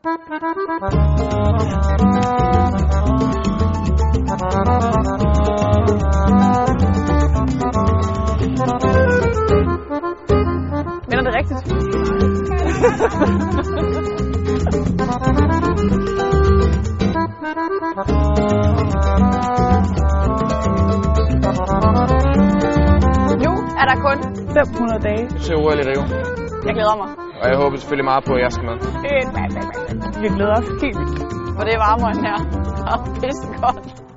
Men er det rigtigt? nu er der kun 500 dage. til OL i Rio. Jeg glæder mig. Og jeg håber selvfølgelig meget på, at jeg skal med. Øh, nej, nej, nej. Vi glæder os helt vildt. For det er varmere end her. Og pisse godt.